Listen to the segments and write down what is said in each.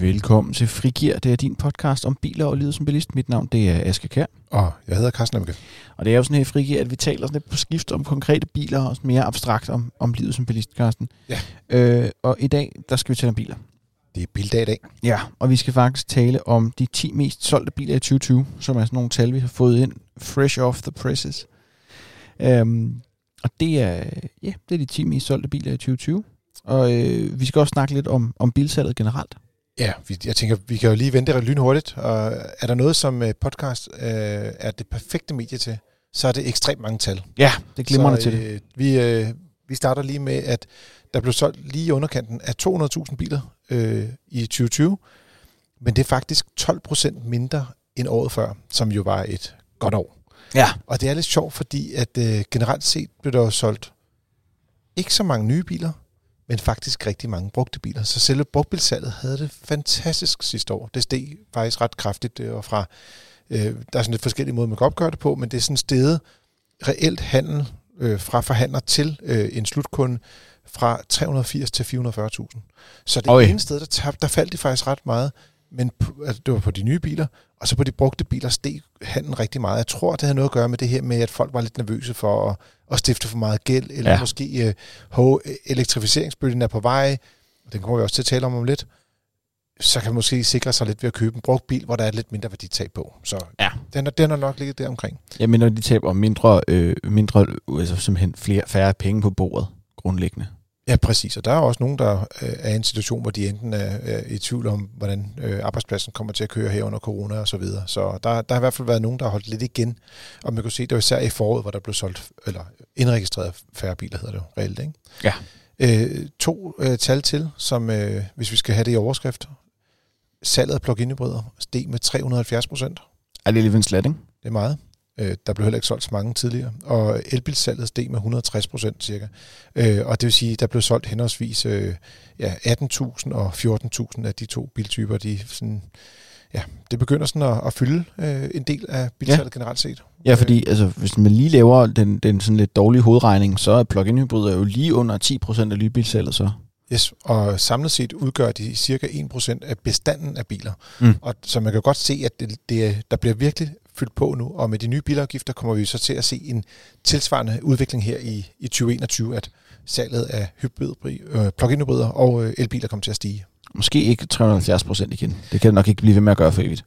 Velkommen til Frigir. Det er din podcast om biler og livet som bilist. Mit navn det er Aske Kær. Og jeg hedder Carsten Lemke. Og det er jo sådan her i Frigir, at vi taler sådan lidt på skift om konkrete biler og mere abstrakt om, om livet som bilist, Carsten. Ja. Øh, og i dag, der skal vi tale om biler. Det er bildag i dag. Ja, og vi skal faktisk tale om de 10 mest solgte biler i 2020, som er sådan nogle tal, vi har fået ind fresh off the presses. Øhm, og det er, ja, det er de 10 mest solgte biler i 2020. Og øh, vi skal også snakke lidt om, om bilsalget generelt. Ja, vi, jeg tænker, vi kan jo lige vente lynhurtigt. Og er der noget, som øh, podcast øh, er det perfekte medie til, så er det ekstremt mange tal. Ja, det glimrende så, til det. øh, Vi, øh, vi starter lige med, at der blev solgt lige i underkanten af 200.000 biler øh, i 2020. Men det er faktisk 12 procent mindre end året før, som jo var et godt år. Ja, Og det er lidt sjovt, fordi at øh, generelt set blev der jo solgt ikke så mange nye biler, men faktisk rigtig mange brugte biler. Så selve brugtbilsalget havde det fantastisk sidste år. Det steg faktisk ret kraftigt, øh, og fra, øh, der er sådan lidt forskellige måder, man kan opgøre det på, men det er sådan steget reelt handel øh, fra forhandler til øh, en slutkunde fra 380 til 440.000. Så det Oj. ene sted, der, tabte, der faldt de faktisk ret meget, men på, altså, det var på de nye biler, og så på de brugte biler steg handlen rigtig meget. Jeg tror, det havde noget at gøre med det her med, at folk var lidt nervøse for at, at stifte for meget gæld, eller Ja. ja. måske øh, hov, elektrificeringsbølgen er på vej, den kommer vi også til at tale om om lidt, så kan man måske sikre sig lidt ved at købe en brugt bil, hvor der er lidt mindre værditab på. Så Ja. den, er, den er nok ligget der omkring. jeg mener, de taber mindre, øh, mindre altså simpelthen flere, færre penge på bordet, grundlæggende. Ja, præcis. Og der er også nogen, der øh, er i en situation, hvor de enten er, er i tvivl om, hvordan øh, arbejdspladsen kommer til at køre her under corona og så videre. Så der, der har i hvert fald været nogen, der har holdt lidt igen. Og man kan se, det var især i foråret, hvor der blev solgt, eller indregistreret færre biler, hedder det jo reelt, ikke? Ja. Øh, to øh, tal til, som øh, hvis vi skal have det i overskrift. Salget af plug-in hybrider steg med 370 procent. Er det lige en slat, ikke? Det er meget. Øh, der blev heller ikke solgt så mange tidligere. Og elbilsalget steg med 160 procent cirka. Øh, og det vil sige, der blev solgt henholdsvis øh, ja, 18.000 og 14.000 af de to biltyper. De sådan, ja, det begynder sådan at, at fylde øh, en del af bilsalget ja. generelt set. Ja, fordi altså, hvis man lige laver den, den sådan lidt dårlige hovedregning, så er plug-in hybrider jo lige under 10% af nybilsalget så. Yes, og samlet set udgør de cirka 1% af bestanden af biler. Mm. Og så man kan godt se, at det, det, der bliver virkelig fyldt på nu, og med de nye bilafgifter kommer vi så til at se en tilsvarende udvikling her i, i 2021, at salget af hybrid, øh, plug-in hybrider og øh, elbiler kommer til at stige. Måske ikke 370% igen. Det kan det nok ikke blive ved med at gøre for evigt.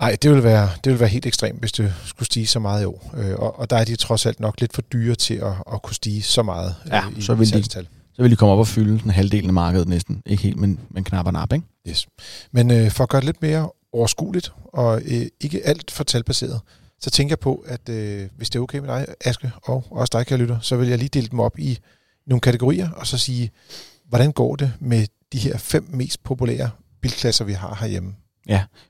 Nej, det vil være det vil være helt ekstremt, hvis det skulle stige så meget i år. Øh, og, og der er de trods alt nok lidt for dyre til at, at kunne stige så meget Ja, øh, i så vil de- salgstal. Så vil de komme op og fylde den halvdelen af markedet næsten. Ikke helt, men, men knap og nap, ikke? Yes. Men øh, for at gøre det lidt mere overskueligt og øh, ikke alt for talbaseret, så tænker jeg på, at øh, hvis det er okay med dig, Aske, og også dig, kære lytter, så vil jeg lige dele dem op i nogle kategorier, og så sige, hvordan går det med de her fem mest populære bilklasser, vi har herhjemme?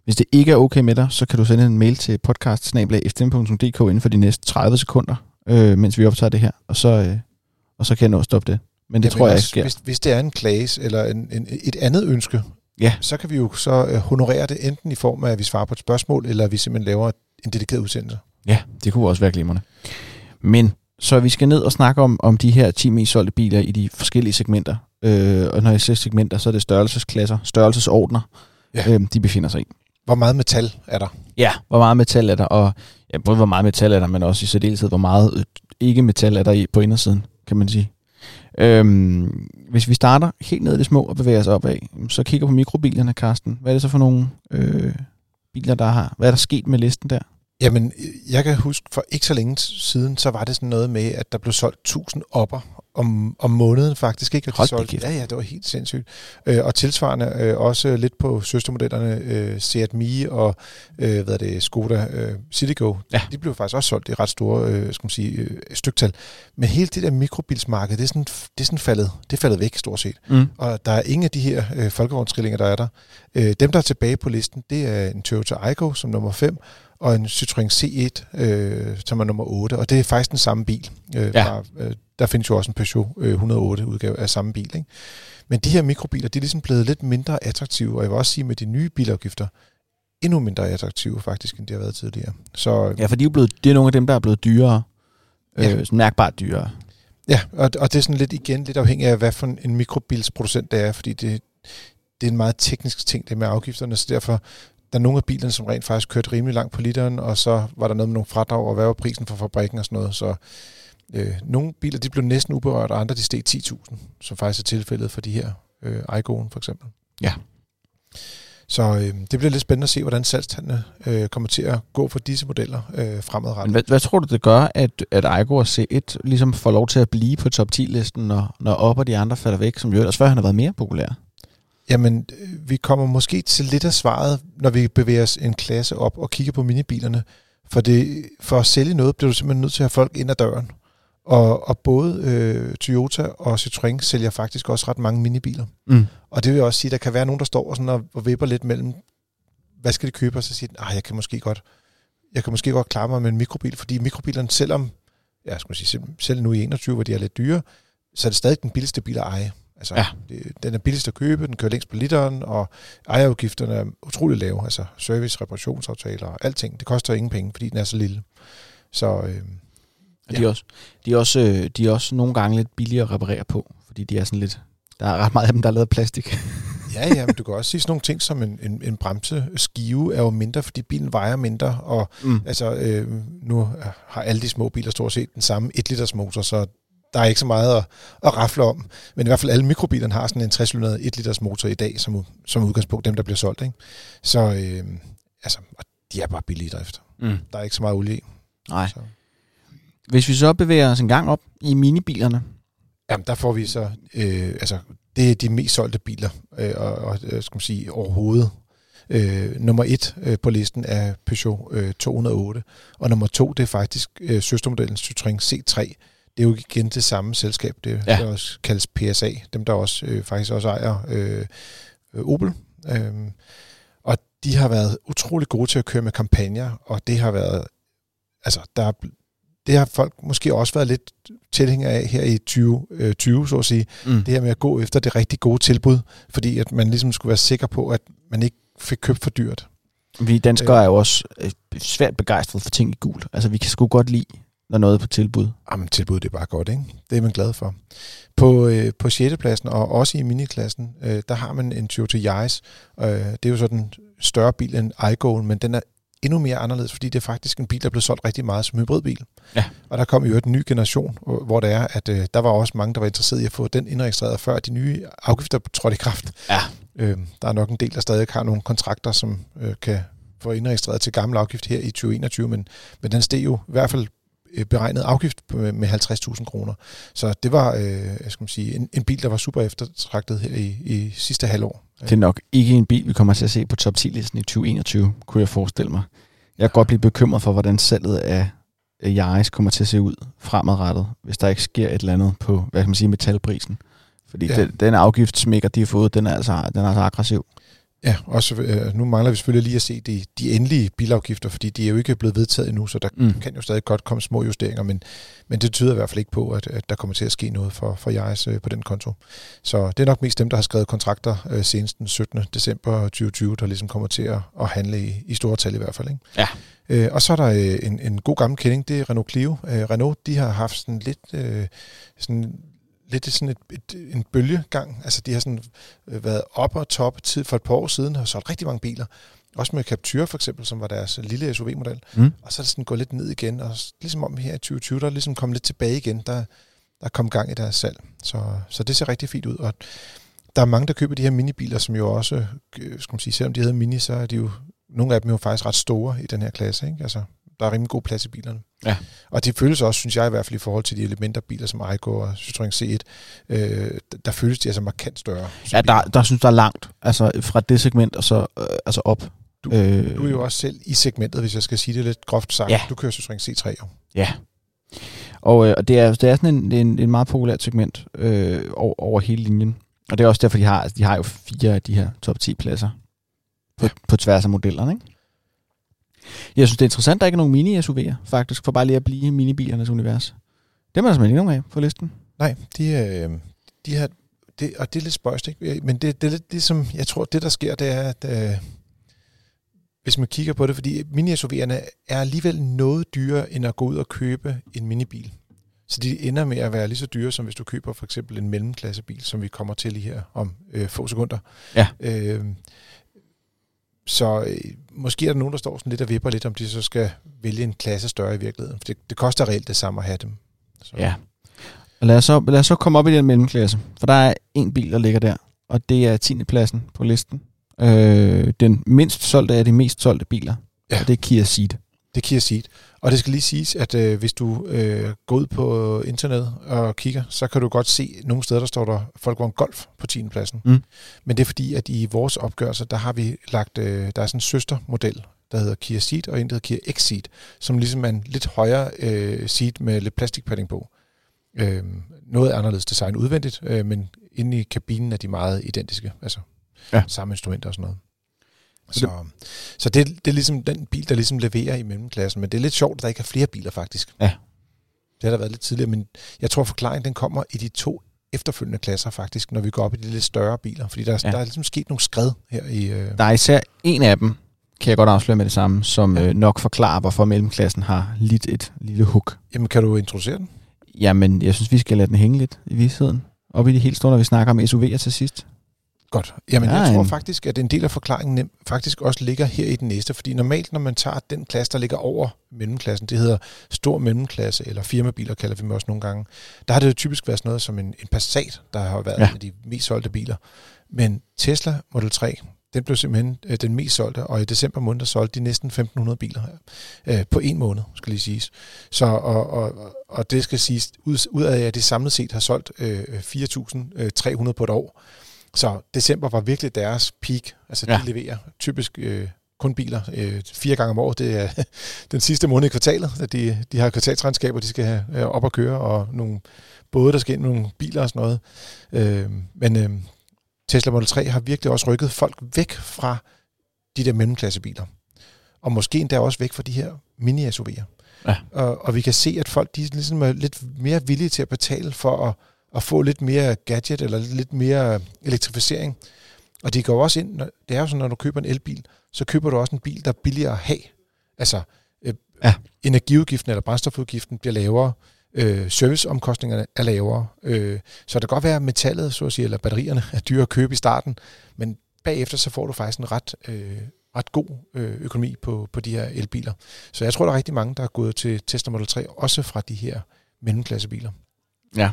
Hvis det ikke er okay med dig, så kan du sende en mail til podcast inden for de næste 30 sekunder, øh, mens vi optager det her. Og så, øh, og så kan jeg nå at stoppe det. Men det Jamen tror jeg ikke også, sker. Hvis, hvis det er en klage eller en, en, et andet ønske, Ja. så kan vi jo så øh, honorere det enten i form af, at vi svarer på et spørgsmål, eller at vi simpelthen laver en dedikeret udsendelse. Ja, det kunne også være glimrende. Men så vi skal ned og snakke om, om de her 10 mest solgte biler i de forskellige segmenter. Øh, og når jeg siger segmenter, så er det størrelsesklasser, størrelsesordner, Ja. øh, de befinder sig i. Hvor meget metal er der? Ja, hvor meget metal er der, og ja, både hvor meget metal er der, men også i særdeleshed, hvor meget øh, ikke-metal er der i, på indersiden, kan man sige. Øhm, hvis vi starter helt ned i det små og bevæger os opad, så kigger på mikrobilerne, Karsten. Hvad er det så for nogle øh, biler, der har... Hvad er der sket med listen der? Jamen, jeg kan huske, for ikke så længe siden, så var det sådan noget med, at der blev solgt 1000 opper om, om måneden faktisk. Ikke? Og de Hold solgte, ja, ja, det var helt sindssygt. Øh, og tilsvarende øh, også lidt på søstermodellerne øh, Seat Mii og øh, hvad er det, Skoda øh, Citigo. Ja. De blev faktisk også solgt i ret store øh, skal man sige, øh, styktal. Men hele det der mikrobilsmarked, det er sådan, det er sådan faldet, det er faldet væk stort set. Mm. Og der er ingen af de her øh, folkevognstrillinger, der er der. Øh, dem, der er tilbage på listen, det er en Toyota Aygo som nummer 5, og en Citroën C1, øh, som er nummer 8. Og det er faktisk den samme bil. Øh, Ja. fra, øh, der findes jo også en Peugeot øh, 108 udgave af samme bil. Ikke? Men de her mikrobiler, de er ligesom blevet lidt mindre attraktive, og jeg vil også sige med de nye bilafgifter, endnu mindre attraktive faktisk, end de har været tidligere. Så Ja, for de er blevet, det er nogle af dem, der er blevet dyrere. Ja. Øh, mærkbart dyrere. Ja, og, og det er sådan lidt igen lidt afhængigt af, hvad for en mikrobilsproducent det er, fordi det, det er en meget teknisk ting, det med afgifterne, så derfor der er nogle af bilerne, som rent faktisk kørte rimelig langt på literen, og så var der noget med nogle fradrag, og hvad var prisen for fabrikken og sådan noget. Så øh, nogle biler, de blev næsten uberørt, og andre, de steg 10.000, som faktisk er tilfældet for de her øh, Igo'en for eksempel. Ja. Så øh, det bliver lidt spændende at se, hvordan salgstallene øh, kommer til at gå for disse modeller øh, fremadrettet. Men hvad, hvad tror du, det gør, at, at Aigo og C1 ligesom får lov til at blive på top 10-listen, når, når op og de andre falder væk, som jo ellers før han har været mere populær? Jamen, øh, vi kommer måske til lidt af svaret, når vi bevæger os en klasse op og kigger på minibilerne. For, det, for at sælge noget, bliver du simpelthen nødt til at have folk ind ad døren. Og, og både øh, Toyota og Citroën sælger faktisk også ret mange minibiler. Mm. Og det vil også sige, at der kan være nogen, der står og, sådan og, og vipper lidt mellem, hvad skal de købe, og så siger de, jeg kan måske godt, jeg kan måske godt klare mig med en mikrobil, fordi mikrobilerne, selvom, ja, skal man sige, selv nu i 21, hvor de er lidt dyre, så er det stadig den billigste bil at eje. Altså, Ja. det, den er billigst at købe, den kører længst på literen, og ejerudgifterne er utrolig lave. Altså service, reparationsaftaler og alting. Det koster ingen penge, fordi den er så lille. Så øh, Ja. De, er også, de, er også, øh, de er også nogle gange lidt billigere at reparere på, fordi de er sådan lidt... Der er ret meget af dem, der er lavet plastik. ja, ja, men du kan også sige sådan nogle ting som en, en, en bremseskive er jo mindre, fordi bilen vejer mindre, og Mm. altså øh, nu har alle de små biler stort set den samme 1 liters motor, så der er ikke så meget at, at rafle om. Men i hvert fald alle mikrobilerne har sådan en 60 1 liters motor i dag, som, som udgangspunkt, dem der bliver solgt. Ikke? Så øh, altså, og de er bare billige i drift. Mm. Der er ikke så meget olie i. Nej. Så. Hvis vi så bevæger os en gang op i minibilerne, Jamen, der får vi så, øh, altså, det er de mest solgte biler, øh, og, og øh, skal man sige, overhovedet. Øh, nummer et øh, på listen er Peugeot øh, 208, og nummer to, det er faktisk øh, søstermodellen Citroën C3. Det er jo igen det samme selskab, det Ja. der også kaldes PSA, dem der også øh, faktisk også ejer øh, øh, Opel. Øh, og de har været utrolig gode til at køre med kampagner, og det har været, altså, der er, det har folk måske også været lidt tilhængere af her i 2020, så at sige. mm. Det her med at gå efter det rigtig gode tilbud, fordi at man ligesom skulle være sikker på, at man ikke fik købt for dyrt. vi danskere er jo også øh, svært begejstrede for ting i gul. Altså, vi kan sgu godt lide, når noget er på tilbud. Jamen, tilbud det er bare godt, ikke? Det er man glad for. På, øh, på 6. pladsen, og også i miniklassen, øh, der har man en Toyota Yaris. Øh, det er jo sådan en større bil end iGo'en, men den er endnu mere anderledes, fordi det er faktisk en bil, der er blevet solgt rigtig meget som hybridbil. Ja. Og der kom jo en ny generation, hvor- det er, at øh, der var også mange, der var interesseret i at få den indregistreret, før de nye afgifter trådte i kraft. Ja. Øh, der er nok en del, der stadig har nogle kontrakter, som øh, kan få indregistreret til gammel afgift her i 2021, men, men den steg jo i hvert fald beregnet afgift på- med 50.000 kroner. Så det var øh, jeg skal man sige, en, en bil, der var super eftertragtet her i, i sidste halvår. Det er nok ikke en bil, vi kommer til at se på top 10-listen i 2021, kunne jeg forestille mig. Jeg kan godt blive bekymret for, hvordan salget af Yaris kommer til at se ud fremadrettet, hvis der ikke sker et eller andet på, hvad kan man sige, metalprisen. Fordi Ja. den, den afgiftssmækker, de har fået, den er altså, den er altså aggressiv. Ja, også, øh, nu mangler vi selvfølgelig lige at se de, de endelige bilafgifter, fordi de er jo ikke blevet vedtaget endnu, så der Mm. kan jo stadig godt komme små justeringer, men, men det tyder i hvert fald ikke på, at, at der kommer til at ske noget for, for Jaris øh, på den konto. Så det er nok mest dem, der har skrevet kontrakter øh, senest den 17. december 2020, der ligesom kommer til at, at handle i, i store tal i hvert fald. Ikke? Ja. Øh, og så er der øh, en, en god gammel kending, det er Renault Clio. Øh, Renault, de har haft sådan lidt, øh, sådan, lidt sådan et, et, en bølgegang. Altså de har sådan øh, været op og top tid for et par år siden, og har solgt rigtig mange biler. Også med Captur for eksempel, som var deres lille SUV-model. Mm. Og så er det sådan gået lidt ned igen, og ligesom om her i 2020, der er ligesom kommet lidt tilbage igen, der, der kom gang i deres salg. Så, så det ser rigtig fint ud, og der er mange, der køber de her minibiler, som jo også, øh, skal man sige, selvom de hedder mini, så er de jo, nogle af dem er jo faktisk ret store i den her klasse, ikke? Altså, der er rimelig god plads i bilerne. Ja. Og det føles også, synes jeg i hvert fald, i forhold til de elementer biler som Aygo og Citroën C1, øh, der- føles de altså markant større. Ja, der, der synes der er langt, altså fra det segment og så øh, altså op. Du- øh, Du er jo også selv i segmentet, hvis jeg skal sige det lidt groft sagt. Ja. Du kører Citroën C3 jo. Ja. Og, øh, og det er, det er sådan en, en, en meget populært segment øh, over, over hele linjen. Og det er også derfor, de har, altså, de har jo fire af de her top 10 pladser på, Ja. på tværs af modellerne. Ikke? Jeg synes, det er interessant, at der ikke er nogen mini-SUV'er, faktisk, for bare lige at blive i minibilernes univers. Det er man simpelthen ikke nogen af på listen. Nej, de, øh, de har, det, og det er lidt spøjst, ikke? men det, det er lidt ligesom, jeg tror, det der sker, det er, at øh, hvis man kigger på det, fordi mini-SUV'erne er alligevel noget dyrere, end at gå ud og købe en minibil. Så de ender med at være lige så dyre, som hvis du køber for eksempel en mellemklassebil, som vi kommer til lige her om øh, få sekunder. Ja. Øh, så øh, måske er der nogen, der står sådan lidt og vipper lidt, om de så skal vælge en klasse større i virkeligheden. For det, det koster reelt det samme at have dem. Så. Ja. Og lad os, så, lad os så komme op i den mellemklasse, for der er en bil, der ligger der, og det er 10. pladsen på listen. Øh, den mindst solgte af de mest solgte biler, Ja. og det er Kia Ceed. Det kan jeg sige. Og det skal lige siges, at øh, hvis du øh, går ud på internet og kigger, så kan du godt se nogle steder, der står der Volkswagen Golf på 10. pladsen. Mm. Men det er fordi, at i vores opgørelse, der har vi lagt, øh, der er sådan en søstermodel, der hedder Kia Ceed, og en, der hedder Kia X-Ceed, som ligesom er en lidt højere øh, seat med lidt plastikpadding på. Øh, noget anderledes design udvendigt, øh, men inde i kabinen er de meget identiske. Altså Ja. samme instrumenter og sådan noget. Så Så, det, det er ligesom den bil, der ligesom leverer i mellemklassen. Men det er lidt sjovt, at der ikke er flere biler faktisk. Ja. Det har der været lidt tidligere, men jeg tror forklaringen den kommer i de to efterfølgende klasser faktisk, når vi går op i de lidt større biler. Fordi der, ja. der er ligesom sket nogle skred her i... Øh, Der er især en af dem, kan jeg godt afsløre med det samme, som Ja. øh, nok forklarer, hvorfor mellemklassen har lidt et lille hook. jamen, kan du introducere den? Jamen, jeg synes, vi skal lade den hænge lidt i vidsheden. Op i det helt store, når vi snakker om SUV'er til sidst. Godt. Jamen, Ja, jeg tror en- faktisk, at en del af forklaringen faktisk også ligger her i den næste. Fordi normalt, når man tager den klasse, der ligger over mellemklassen, det hedder stor mellemklasse, eller firmabiler kalder vi dem også nogle gange, der har det jo typisk været sådan noget som en, en Passat, der har været Ja. ja. af de mest solgte biler. Men Tesla Model 3, den blev simpelthen øh, den mest solgte, og i december måned, der solgte de næsten 1.500 biler her. Øh, på en måned, skal lige siges. Så, og, og, og det skal siges, ud, ud af at de samlet set har solgt øh, 4.300 på et år, så december var virkelig deres peak. Altså, Ja. de leverer typisk øh, kun biler øh, fire gange om året. Det er den sidste måned i kvartalet, at de, de har kvartalsregnskaber, de skal have øh, op at køre, og nogle både, der skal ind nogle biler og sådan noget. Øh, men øh, Tesla Model 3 har virkelig også rykket folk væk fra de der mellemklassebiler. Og måske endda også væk fra de her mini-SUV'er. Ja. Og, og vi kan se, at folk de ligesom er lidt mere villige til at betale for at, at få lidt mere gadget eller lidt mere elektrificering. Og de går også ind, det er jo sådan, når du køber en elbil, så køber du også en bil, der er billigere at have. Altså, øh, Ja. energiudgiften eller brændstofudgiften bliver lavere, øh, serviceomkostningerne er lavere. Øh, så det kan godt være, at metallet, så at sige, eller batterierne er dyre at købe i starten, men bagefter så får du faktisk en ret, øh, ret god øh, økonomi på, på de her elbiler. Så jeg tror, der er rigtig mange, der er gået til Tesla Model 3, også fra de her mellemklassebiler. Ja.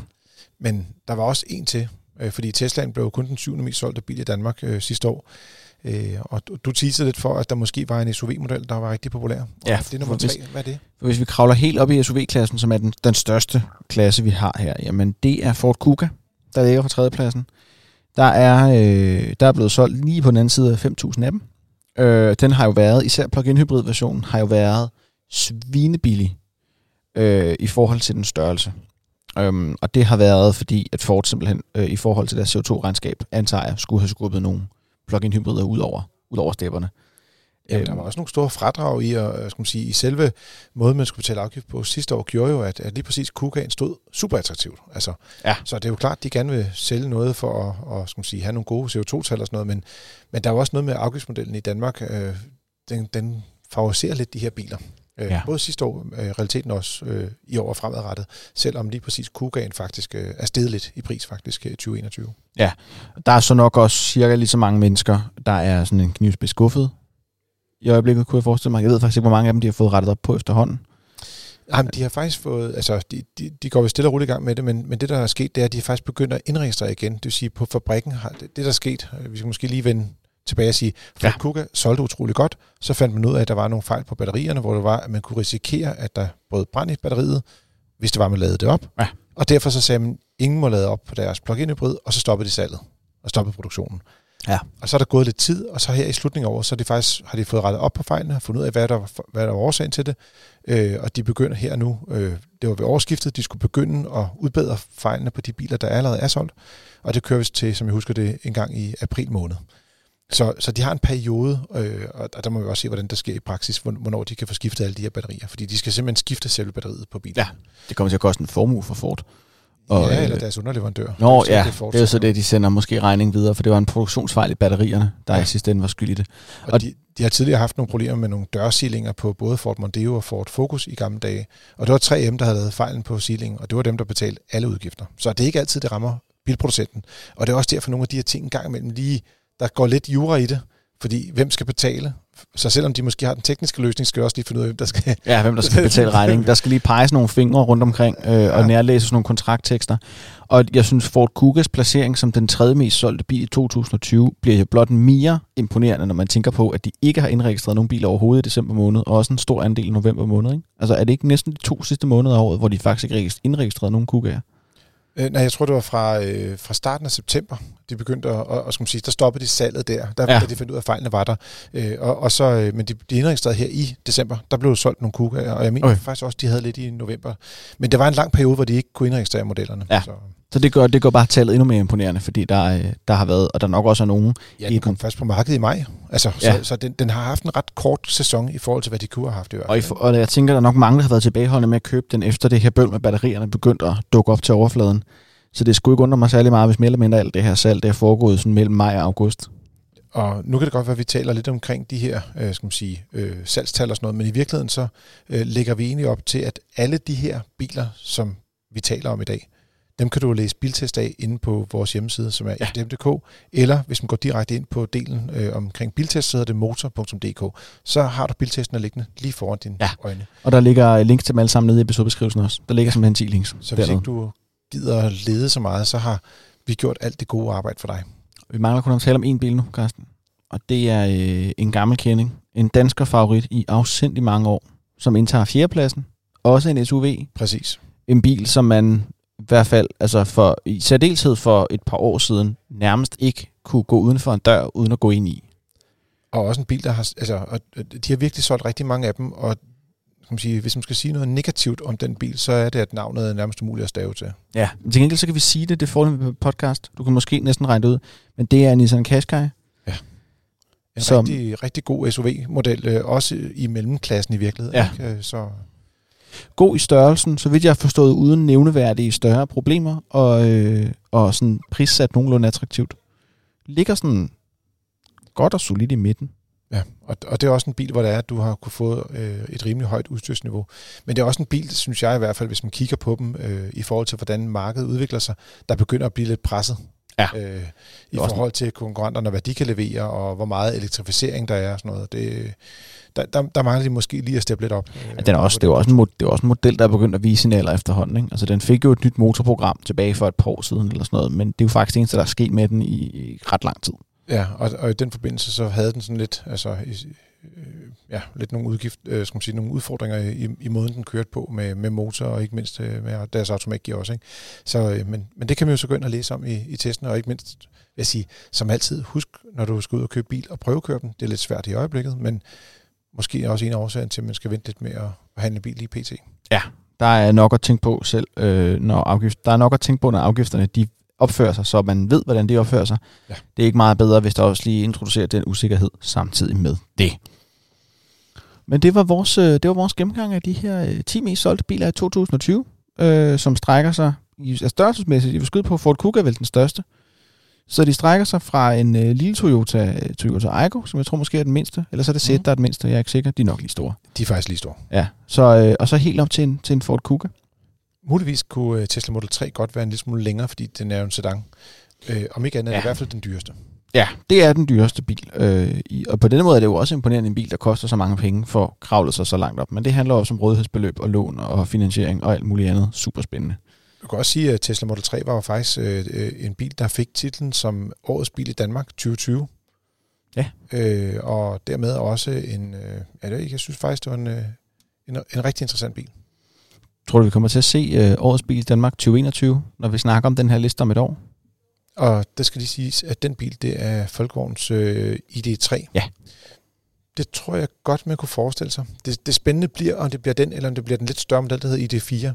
Men der var også en til, øh, fordi Teslaen blev kun den syvende mest solgte bil i Danmark øh, sidste år. Øh, og du, du teasede lidt for, at der måske var en SUV-model, der var rigtig populær. Og Ja, det er nummer hvis- tre. Hvad er det? Hvis vi kravler helt op i SUV-klassen, som er den, den største klasse, vi har her, jamen det er Ford Kuga, der ligger på tredjepladsen. Der er, øh, der er blevet solgt lige på den anden side af 5.000 af dem. Øh, den har jo været, især plug-in hybrid-versionen, har jo været svinebillig øh, i forhold til den størrelse. Øhm, og det har været, fordi at Ford simpelthen øh, i forhold til deres CO2-regnskab, antager jeg, skulle have skubbet nogle plug-in hybrider ud over, ud over stepperne. Jamen, der var også nogle store fradrag i, og, skal man sige, i selve måden, man skulle betale afgift på sidste år, gjorde jo, at, at lige præcis Kugaen stod super attraktivt. Altså, Ja. Så det er jo klart, at de gerne vil sælge noget for at og, skal man sige, have nogle gode CO2-tal og sådan noget, men, men der er jo også noget med afgiftsmodellen i Danmark. Øh, den, den favoriserer lidt de her biler. Øh, Ja. ja. Både sidste år, øh, realiteten også øh, i år og fremadrettet, selvom lige præcis Kugaen faktisk øh, er steget lidt i pris faktisk øh, i 2021. Der er så nok også cirka lige så mange mennesker, der er sådan en knivspids skuffet. I øjeblikket kunne jeg forestille mig. Jeg ved faktisk ikke, hvor mange af dem, de har fået rettet op på efterhånden. Jamen, de har faktisk fået, altså, de, de, de går vel stille og roligt i gang med det, men, men det, der er sket, det er, at de faktisk begynder at indregistrere igen. Det vil sige, på fabrikken har det, det der er sket, øh, vi skal måske lige vende tilbage og sige, Ford Ja. Kuga solgte utrolig godt, så fandt man ud af, at der var nogle fejl på batterierne, hvor det var, at man kunne risikere, at der brød brand i batteriet, hvis det var, man lavede det op. Ja. Og derfor så sagde man, ingen må lade op på deres plug-in hybrid, og så stoppede de salget og stoppede produktionen. Ja. Og så er der gået lidt tid, og så her i slutningen af året, så er de faktisk, har de fået rettet op på fejlene, fundet ud af, hvad der, var- hvad der var årsagen til det, øh, og de begynder her nu, øh, det var ved årsskiftet, de skulle begynde at udbedre fejlene på de biler, der allerede er solgt, og det kører vist til, som jeg husker det, en gang i april måned. Så, så de har en periode, øh, og der må vi også se, hvordan det sker i praksis, hvor- hvornår de kan få skiftet alle de her batterier, fordi de skal simpelthen skifte selve batteriet på bilen. Ja. Det kommer til at koste en formue for Ford. Og, ja, eller deres underleverandør. Nå ja, det, det er jo så det, de sender måske regning videre, for det var en produktionsfejl i batterierne, der ja. i sidste ende var skyld i det. Og, og de, de har tidligere haft nogle problemer med nogle dørsilinger på både Ford Mondeo og Ford Focus i gamle dage. Og det var 3M, der havde lavet fejlen på silingen, og det var dem, der betalte alle udgifter. Så det er ikke altid, det rammer bilproducenten. Og det er også derfor, nogle af de her ting en gang imellem lige, der går lidt jura i det, fordi hvem skal betale? Så selvom de måske har den tekniske løsning, skal jeg også lige finde ud af, hvem der skal... Ja, hvem der skal betale regningen. Der skal lige peges nogle fingre rundt omkring øh, ja. og nærlæses nogle kontrakttekster. Og jeg synes, Ford Kugas placering som den tredje mest solgte bil i 2020 bliver jo blot mere imponerende, når man tænker på, at de ikke har indregistreret nogen biler overhovedet i december måned, og også en stor andel i november måned. Ikke? Altså er det ikke næsten de to sidste måneder af året, hvor de faktisk ikke indregistreret nogen Kugaer? Øh, nej, jeg tror, det var fra, øh, fra starten af september, de begyndte at, og, og, sige, der stoppede de salget der, der ja. de fandt ud af, at fejlene var der. Øh, og, og så, øh, men de, de indregistrerede her i december, der blev solgt nogle kuger, og jeg mener okay. faktisk også, de havde lidt i november. Men det var en lang periode, hvor de ikke kunne indregistrere modellerne. Ja. Så. Så det gør, det gør bare tallet endnu mere imponerende, fordi der, øh, der har været, og der nok også er nogen... Ja, den kom først på markedet i maj. Altså, ja. Så, så den, den har haft en ret kort sæson i forhold til, hvad de kunne have haft i hvert fald. Og, og jeg tænker, der er nok mange, der har været tilbageholdende med at købe den, efter det her bøl med batterierne begyndte at dukke op til overfladen. Så det skulle ikke undre mig særlig meget, hvis mere eller mindre alt det her salg, det er foregået sådan mellem maj og august. Og nu kan det godt være, at vi taler lidt omkring de her øh, skal man sige, øh, salgstal og sådan noget, men i virkeligheden så øh, lægger vi egentlig op til, at alle de her biler, som vi taler om i dag, dem kan du læse biltest af inde på vores hjemmeside, som er ja. fdm.dk, eller hvis man går direkte ind på delen øh, omkring biltest, så hedder det motor.dk. Så har du biltesten liggende lige foran dine ja. øjne. Og der ligger links til dem alle sammen nede i episodebeskrivelsen også. Der ligger ja. simpelthen 10 links. Så hvis ikke du gider lede så meget, så har vi gjort alt det gode arbejde for dig. Vi mangler kun at tale om en bil nu, Carsten. Og det er øh, en gammel kending. En dansker favorit i afsindig mange år, som indtager fjerdepladsen. Også en SUV. Præcis. En bil, som man i hvert fald, altså for, i særdeleshed for et par år siden, nærmest ikke kunne gå uden for en dør, uden at gå ind i. Og også en bil, der har, altså, og de har virkelig solgt rigtig mange af dem, og kan man sige, hvis man skal sige noget negativt om den bil, så er det, at navnet er nærmest umuligt at stave til. Ja, til gengæld så kan vi sige det, det får på podcast. Du kan måske næsten regne det ud. Men det er Nissan Qashqai. Ja. En som, rigtig, rigtig god SUV-model, øh, også i mellemklassen i virkeligheden. Ja. Ikke? Øh, så god i størrelsen, så vidt jeg har forstået, uden nævneværdige større problemer, og, øh, og sådan prissat nogenlunde attraktivt. Ligger sådan godt og solidt i midten. Ja, og, og det er også en bil, hvor det er, at du har kunne få øh, et rimelig højt udstyrsniveau. Men det er også en bil, synes jeg i hvert fald, hvis man kigger på dem øh, i forhold til, hvordan markedet udvikler sig, der begynder at blive lidt presset. Ja. Øh, I forhold til konkurrenterne, hvad de kan levere, og hvor meget elektrificering der er og sådan noget. Det, der, der, der mangler de måske lige at steppe lidt op. Ja, den er også, det, er også en, det er også en model, der er begyndt at vise signaler efterhånden. Ikke? Altså, den fik jo et nyt motorprogram tilbage for et par år siden, eller sådan noget, men det er jo faktisk det eneste, der er sket med den i, i ret lang tid. Ja, og, og i den forbindelse så havde den sådan lidt, altså, øh, ja, lidt nogle, udgift, øh, skal man sige, nogle udfordringer i, i måden, den kørte på med, med motor, og ikke mindst øh, med deres automatgear også. Ikke? Så, øh, men, men det kan man jo så gå ind og læse om i, i testen, og ikke mindst, vil jeg sige, som altid, husk, når du skal ud og købe bil og prøvekøre den, det er lidt svært i øjeblikket, men måske også en af årsagen til, at man skal vente lidt med at handle bil lige pt. Ja, der er nok at tænke på selv, øh, når afgift, der er nok at tænke på, når afgifterne de opfører sig, så man ved, hvordan de opfører sig. Ja. Det er ikke meget bedre, hvis der også lige introducerer den usikkerhed samtidig med det. Men det var vores, øh, det var vores gennemgang af de her 10 øh, mest solgte biler i 2020, øh, som strækker sig i størrelsesmæssigt. Jeg vil skyde på, Ford Kuga er vel den største. Så de strækker sig fra en øh, lille Toyota, Toyota Aygo, som jeg tror måske er den mindste, eller så er det Zed, mm. der er den mindste, jeg er ikke sikker. De er nok lige store. De er faktisk lige store. Ja, så, øh, og så helt op til en, til en Ford Kuga. Muligvis kunne øh, Tesla Model 3 godt være en lille smule længere, fordi den er jo en sedan. Øh, om ikke andet ja. er det i hvert fald den dyreste. Ja, det er den dyreste bil. Øh, i, og på denne måde er det jo også imponerende en bil, der koster så mange penge for at kravle sig så langt op. Men det handler også om rådighedsbeløb og lån og finansiering og alt muligt andet. Super spændende. Du kan også sige, at Tesla Model 3 var jo faktisk øh, øh, en bil, der fik titlen som årets bil i Danmark 2020. Ja. Øh, og dermed også en, øh, ja, det, jeg synes faktisk, det var en, øh, en, en rigtig interessant bil. Tror du, vi kommer til at se øh, årets bil i Danmark 2021, når vi snakker om den her liste om et år? Og det skal lige siges, at den bil, det er Folkevogns øh, ID3. Ja. Det tror jeg godt, man kunne forestille sig. Det, det spændende bliver, om det bliver den, eller om det bliver den lidt større model, der hedder ID4.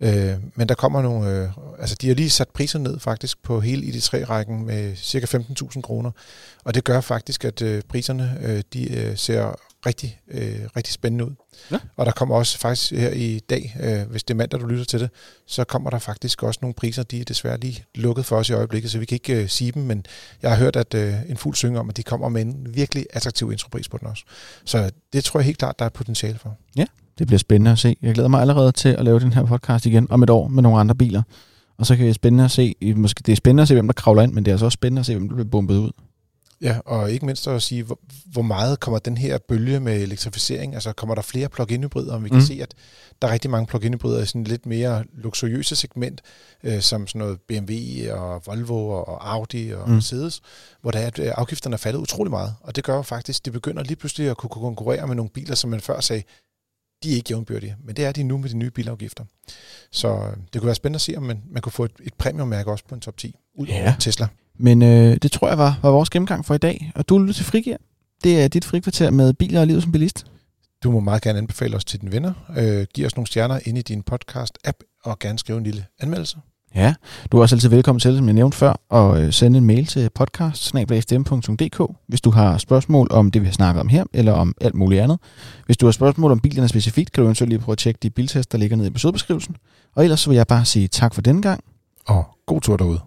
Øh, men der kommer nogle, øh, altså de har lige sat priser ned faktisk på hele ID3-rækken med cirka 15.000 kroner. Og det gør faktisk, at øh, priserne, øh, de øh, ser rigtig, øh, rigtig spændende ud. Ja. Og der kommer også faktisk her i dag, øh, hvis det er mandag, du lytter til det, så kommer der faktisk også nogle priser, de er desværre lige lukket for os i øjeblikket, så vi kan ikke øh, sige dem, men jeg har hørt, at øh, en fuld synger om, at de kommer med en virkelig attraktiv intropris på den også. Så det tror jeg helt klart, der er potentiale for. Det bliver spændende at se. Jeg glæder mig allerede til at lave den her podcast igen om et år med nogle andre biler. Og så kan det spændende at se, måske det er spændende at se, hvem der kravler ind, men det er altså også spændende at se, hvem der bliver bumpet ud. Ja, og ikke mindst at sige, hvor, hvor meget kommer den her bølge med elektrificering, altså kommer der flere plug-in hybrider, om vi kan Mm. se, at der er rigtig mange plug-in hybrider i sådan lidt mere luksuriøse segment, øh, som sådan noget BMW og Volvo og Audi og Mm. Mercedes, hvor der er, at øh, afgifterne er faldet utrolig meget, og det gør jo faktisk, at de begynder lige pludselig at kunne konkurrere med nogle biler, som man før sagde, de er ikke jævnbyrdige, men det er de nu med de nye bilafgifter. Så øh, det kunne være spændende at se, om man, man kunne få et, et premiummærke også på en top 10, ud over Ja. Tesla. Men øh, det tror jeg var, var vores gennemgang for i dag. Og du lytter til Frigir. Det er dit frikvarter med biler og livet som bilist. Du må meget gerne anbefale os til dine venner. Øh, giv os nogle stjerner ind i din podcast-app, og gerne skrive en lille anmeldelse. Ja, du er også altid velkommen til, som jeg nævnte før, at øh, sende en mail til podcast hvis du har spørgsmål om det, vi har snakket om her, eller om alt muligt andet. Hvis du har spørgsmål om bilerne specifikt, kan du eventuelt lige prøve at tjekke de biltest, der ligger nede i episodebeskrivelsen. Og ellers så vil jeg bare sige tak for denne gang. Og god tur derude.